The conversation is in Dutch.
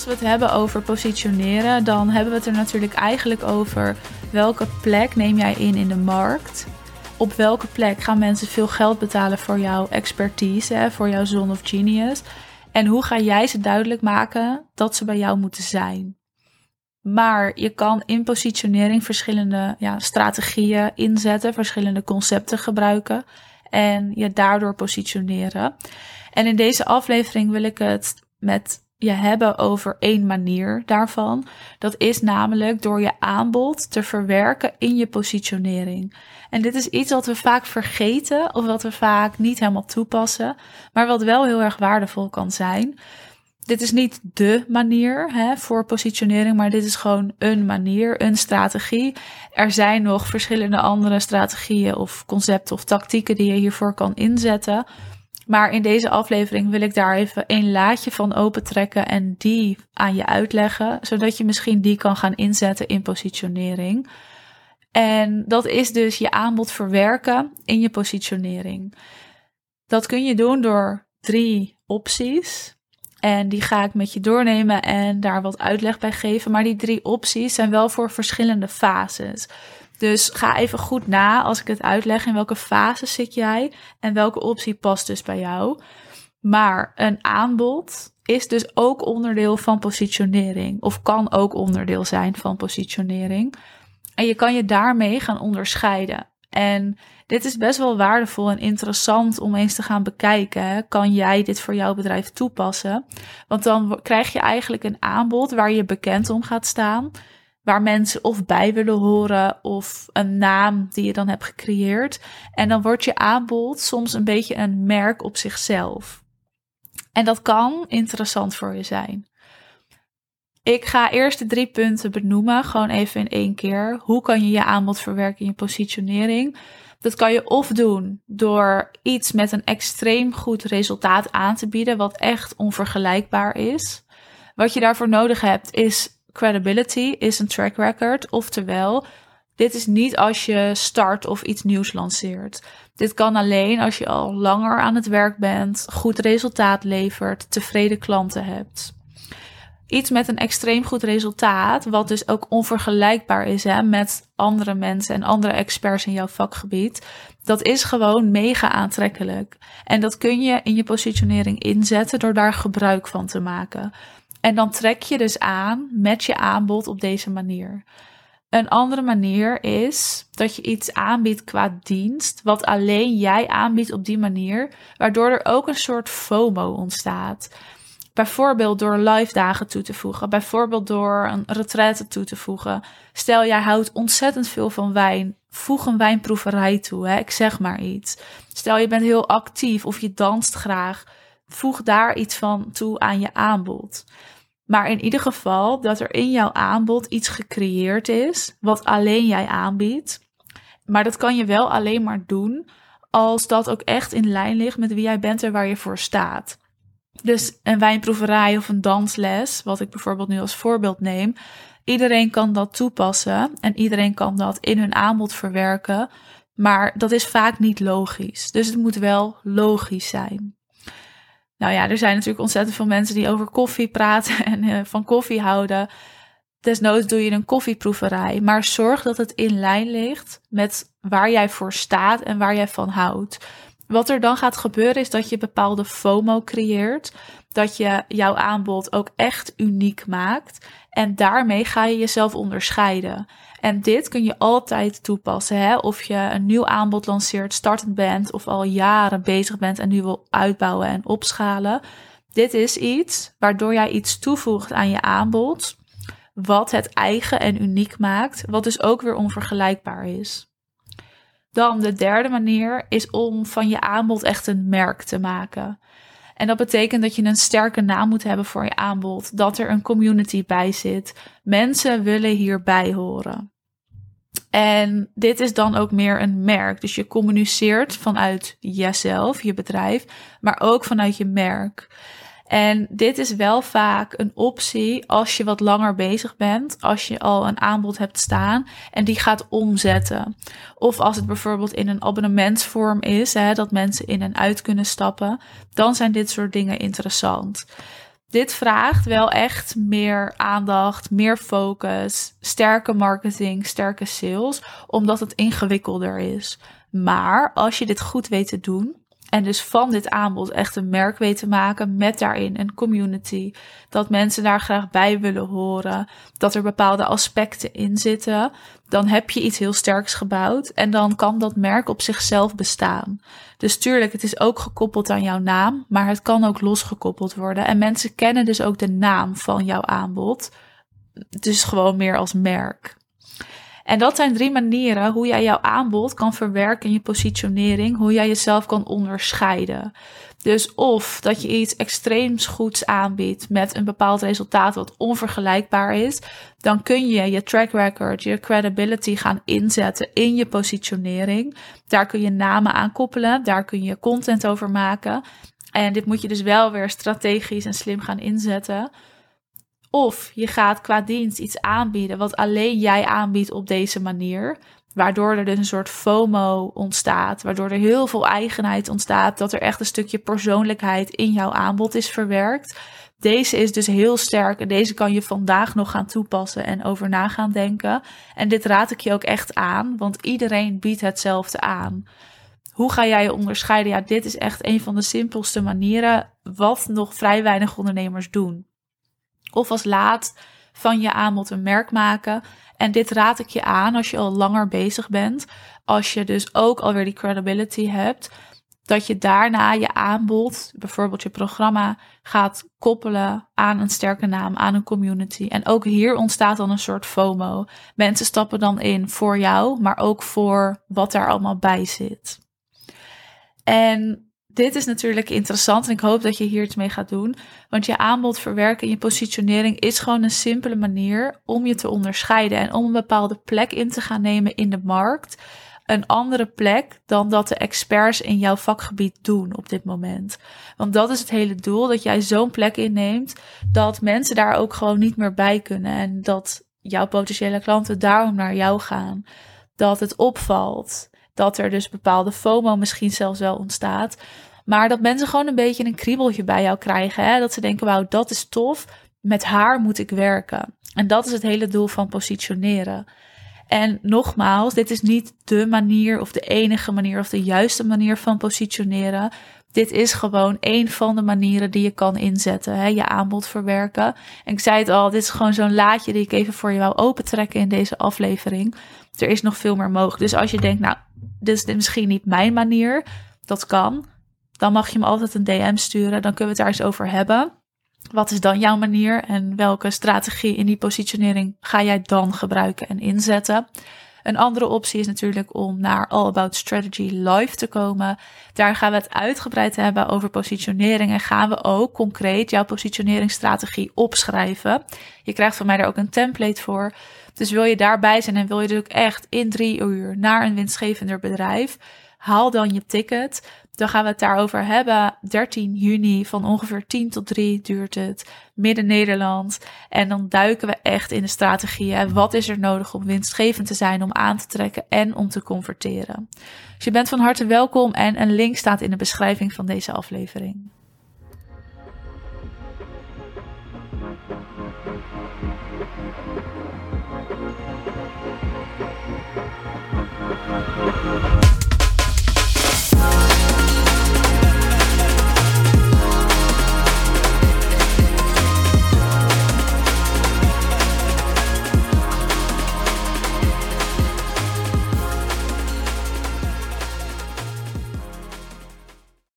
als we het hebben over positioneren, dan hebben we het er natuurlijk eigenlijk over welke plek neem jij in in de markt. Op welke plek gaan mensen veel geld betalen voor jouw expertise, voor jouw zone of genius? En hoe ga jij ze duidelijk maken dat ze bij jou moeten zijn? Maar je kan in positionering verschillende ja, strategieën inzetten, verschillende concepten gebruiken en je daardoor positioneren. En in deze aflevering wil ik het met je hebben over één manier daarvan. Dat is namelijk door je aanbod te verwerken in je positionering. En dit is iets wat we vaak vergeten of wat we vaak niet helemaal toepassen, maar wat wel heel erg waardevol kan zijn. Dit is niet de manier hè, voor positionering, maar dit is gewoon een manier, een strategie. Er zijn nog verschillende andere strategieën of concepten of tactieken die je hiervoor kan inzetten. Maar in deze aflevering wil ik daar even een laadje van opentrekken en die aan je uitleggen, zodat je misschien die kan gaan inzetten in positionering. En dat is dus je aanbod verwerken in je positionering. Dat kun je doen door drie opties. En die ga ik met je doornemen en daar wat uitleg bij geven. Maar die drie opties zijn wel voor verschillende fases. Dus ga even goed na als ik het uitleg in welke fase zit jij en welke optie past dus bij jou. Maar een aanbod is dus ook onderdeel van positionering of kan ook onderdeel zijn van positionering. En je kan je daarmee gaan onderscheiden. En dit is best wel waardevol en interessant om eens te gaan bekijken. Kan jij dit voor jouw bedrijf toepassen? Want dan krijg je eigenlijk een aanbod waar je bekend om gaat staan. Waar mensen of bij willen horen of een naam die je dan hebt gecreëerd. En dan wordt je aanbod soms een beetje een merk op zichzelf. En dat kan interessant voor je zijn. Ik ga eerst de drie punten benoemen, gewoon even in één keer. Hoe kan je je aanbod verwerken in je positionering? Dat kan je of doen door iets met een extreem goed resultaat aan te bieden, wat echt onvergelijkbaar is. Wat je daarvoor nodig hebt is credibility, is een track record. Oftewel, dit is niet als je start of iets nieuws lanceert. Dit kan alleen als je al langer aan het werk bent, goed resultaat levert, tevreden klanten hebt iets met een extreem goed resultaat, wat dus ook onvergelijkbaar is hè, met andere mensen en andere experts in jouw vakgebied, dat is gewoon mega aantrekkelijk. En dat kun je in je positionering inzetten door daar gebruik van te maken. En dan trek je dus aan met je aanbod op deze manier. Een andere manier is dat je iets aanbiedt qua dienst, wat alleen jij aanbiedt op die manier, waardoor er ook een soort FOMO ontstaat. Bijvoorbeeld door live dagen toe te voegen. Bijvoorbeeld door een retraite toe te voegen. Stel, jij houdt ontzettend veel van wijn. Voeg een wijnproeverij toe. Hè? Ik zeg maar iets. Stel, je bent heel actief of je danst graag. Voeg daar iets van toe aan je aanbod. Maar in ieder geval dat er in jouw aanbod iets gecreëerd is. Wat alleen jij aanbiedt. Maar dat kan je wel alleen maar doen als dat ook echt in lijn ligt met wie jij bent en waar je voor staat. Dus een wijnproeverij of een dansles, wat ik bijvoorbeeld nu als voorbeeld neem. Iedereen kan dat toepassen en iedereen kan dat in hun aanbod verwerken. Maar dat is vaak niet logisch. Dus het moet wel logisch zijn. Nou ja, er zijn natuurlijk ontzettend veel mensen die over koffie praten en uh, van koffie houden. Desnoods doe je een koffieproeverij, maar zorg dat het in lijn ligt met waar jij voor staat en waar jij van houdt. Wat er dan gaat gebeuren is dat je bepaalde FOMO creëert. Dat je jouw aanbod ook echt uniek maakt. En daarmee ga je jezelf onderscheiden. En dit kun je altijd toepassen. Hè? Of je een nieuw aanbod lanceert, startend bent of al jaren bezig bent en nu wil uitbouwen en opschalen. Dit is iets waardoor jij iets toevoegt aan je aanbod. Wat het eigen en uniek maakt. Wat dus ook weer onvergelijkbaar is. Dan de derde manier is om van je aanbod echt een merk te maken. En dat betekent dat je een sterke naam moet hebben voor je aanbod, dat er een community bij zit. Mensen willen hierbij horen. En dit is dan ook meer een merk. Dus je communiceert vanuit jezelf, je bedrijf, maar ook vanuit je merk. En dit is wel vaak een optie als je wat langer bezig bent, als je al een aanbod hebt staan en die gaat omzetten. Of als het bijvoorbeeld in een abonnementsvorm is, hè, dat mensen in en uit kunnen stappen, dan zijn dit soort dingen interessant. dit vraagt wel echt meer aandacht, meer focus, sterke marketing, sterke sales, omdat het ingewikkelder is. Maar als je dit goed weet te doen, en dus van dit aanbod echt een merk weet te maken met daarin een community. Dat mensen daar graag bij willen horen. Dat er bepaalde aspecten in zitten. Dan heb je iets heel sterks gebouwd. En dan kan dat merk op zichzelf bestaan. Dus tuurlijk, het is ook gekoppeld aan jouw naam. Maar het kan ook losgekoppeld worden. En mensen kennen dus ook de naam van jouw aanbod. Dus gewoon meer als merk. En dat zijn drie manieren hoe jij jouw aanbod kan verwerken in je positionering, hoe jij jezelf kan onderscheiden. Dus of dat je iets extreems goeds aanbiedt met een bepaald resultaat wat onvergelijkbaar is, dan kun je je track record, je credibility gaan inzetten in je positionering. Daar kun je namen aan koppelen, daar kun je content over maken. En dit moet je dus wel weer strategisch en slim gaan inzetten. Of je gaat qua dienst iets aanbieden wat alleen jij aanbiedt op deze manier. Waardoor er dus een soort FOMO ontstaat. Waardoor er heel veel eigenheid ontstaat. Dat er echt een stukje persoonlijkheid in jouw aanbod is verwerkt. Deze is dus heel sterk en deze kan je vandaag nog gaan toepassen en over na gaan denken. En dit raad ik je ook echt aan, want iedereen biedt hetzelfde aan. Hoe ga jij je onderscheiden? Ja, dit is echt een van de simpelste manieren wat nog vrij weinig ondernemers doen. Of als laat van je aanbod een merk maken. En dit raad ik je aan als je al langer bezig bent. Als je dus ook alweer die credibility hebt. Dat je daarna je aanbod, bijvoorbeeld je programma, gaat koppelen aan een sterke naam, aan een community. En ook hier ontstaat dan een soort FOMO. Mensen stappen dan in voor jou, maar ook voor wat daar allemaal bij zit. En dit is natuurlijk interessant en ik hoop dat je hier iets mee gaat doen. Want je aanbod verwerken en je positionering is gewoon een simpele manier om je te onderscheiden en om een bepaalde plek in te gaan nemen in de markt. Een andere plek dan dat de experts in jouw vakgebied doen op dit moment. Want dat is het hele doel, dat jij zo'n plek inneemt dat mensen daar ook gewoon niet meer bij kunnen. En dat jouw potentiële klanten daarom naar jou gaan. Dat het opvalt dat er dus bepaalde FOMO misschien zelfs wel ontstaat. Maar dat mensen gewoon een beetje een kriebeltje bij jou krijgen. Hè? Dat ze denken, wauw, dat is tof. Met haar moet ik werken. En dat is het hele doel van positioneren. En nogmaals, dit is niet de manier of de enige manier of de juiste manier van positioneren. Dit is gewoon een van de manieren die je kan inzetten. Hè? Je aanbod verwerken. En ik zei het al, dit is gewoon zo'n laadje die ik even voor je wou opentrekken in deze aflevering. Er is nog veel meer mogelijk. Dus als je denkt, nou, dit is misschien niet mijn manier. Dat kan. Dan mag je me altijd een DM sturen. Dan kunnen we het daar eens over hebben. Wat is dan jouw manier en welke strategie in die positionering ga jij dan gebruiken en inzetten? Een andere optie is natuurlijk om naar All About Strategy Live te komen. Daar gaan we het uitgebreid hebben over positionering en gaan we ook concreet jouw positioneringsstrategie opschrijven. Je krijgt van mij daar ook een template voor. Dus wil je daarbij zijn en wil je dus echt in drie uur naar een winstgevender bedrijf, haal dan je ticket. Dan gaan we het daarover hebben. 13 juni van ongeveer 10 tot 3 duurt het. Midden-Nederland. En dan duiken we echt in de strategieën. Wat is er nodig om winstgevend te zijn, om aan te trekken en om te converteren. Dus je bent van harte welkom en een link staat in de beschrijving van deze aflevering.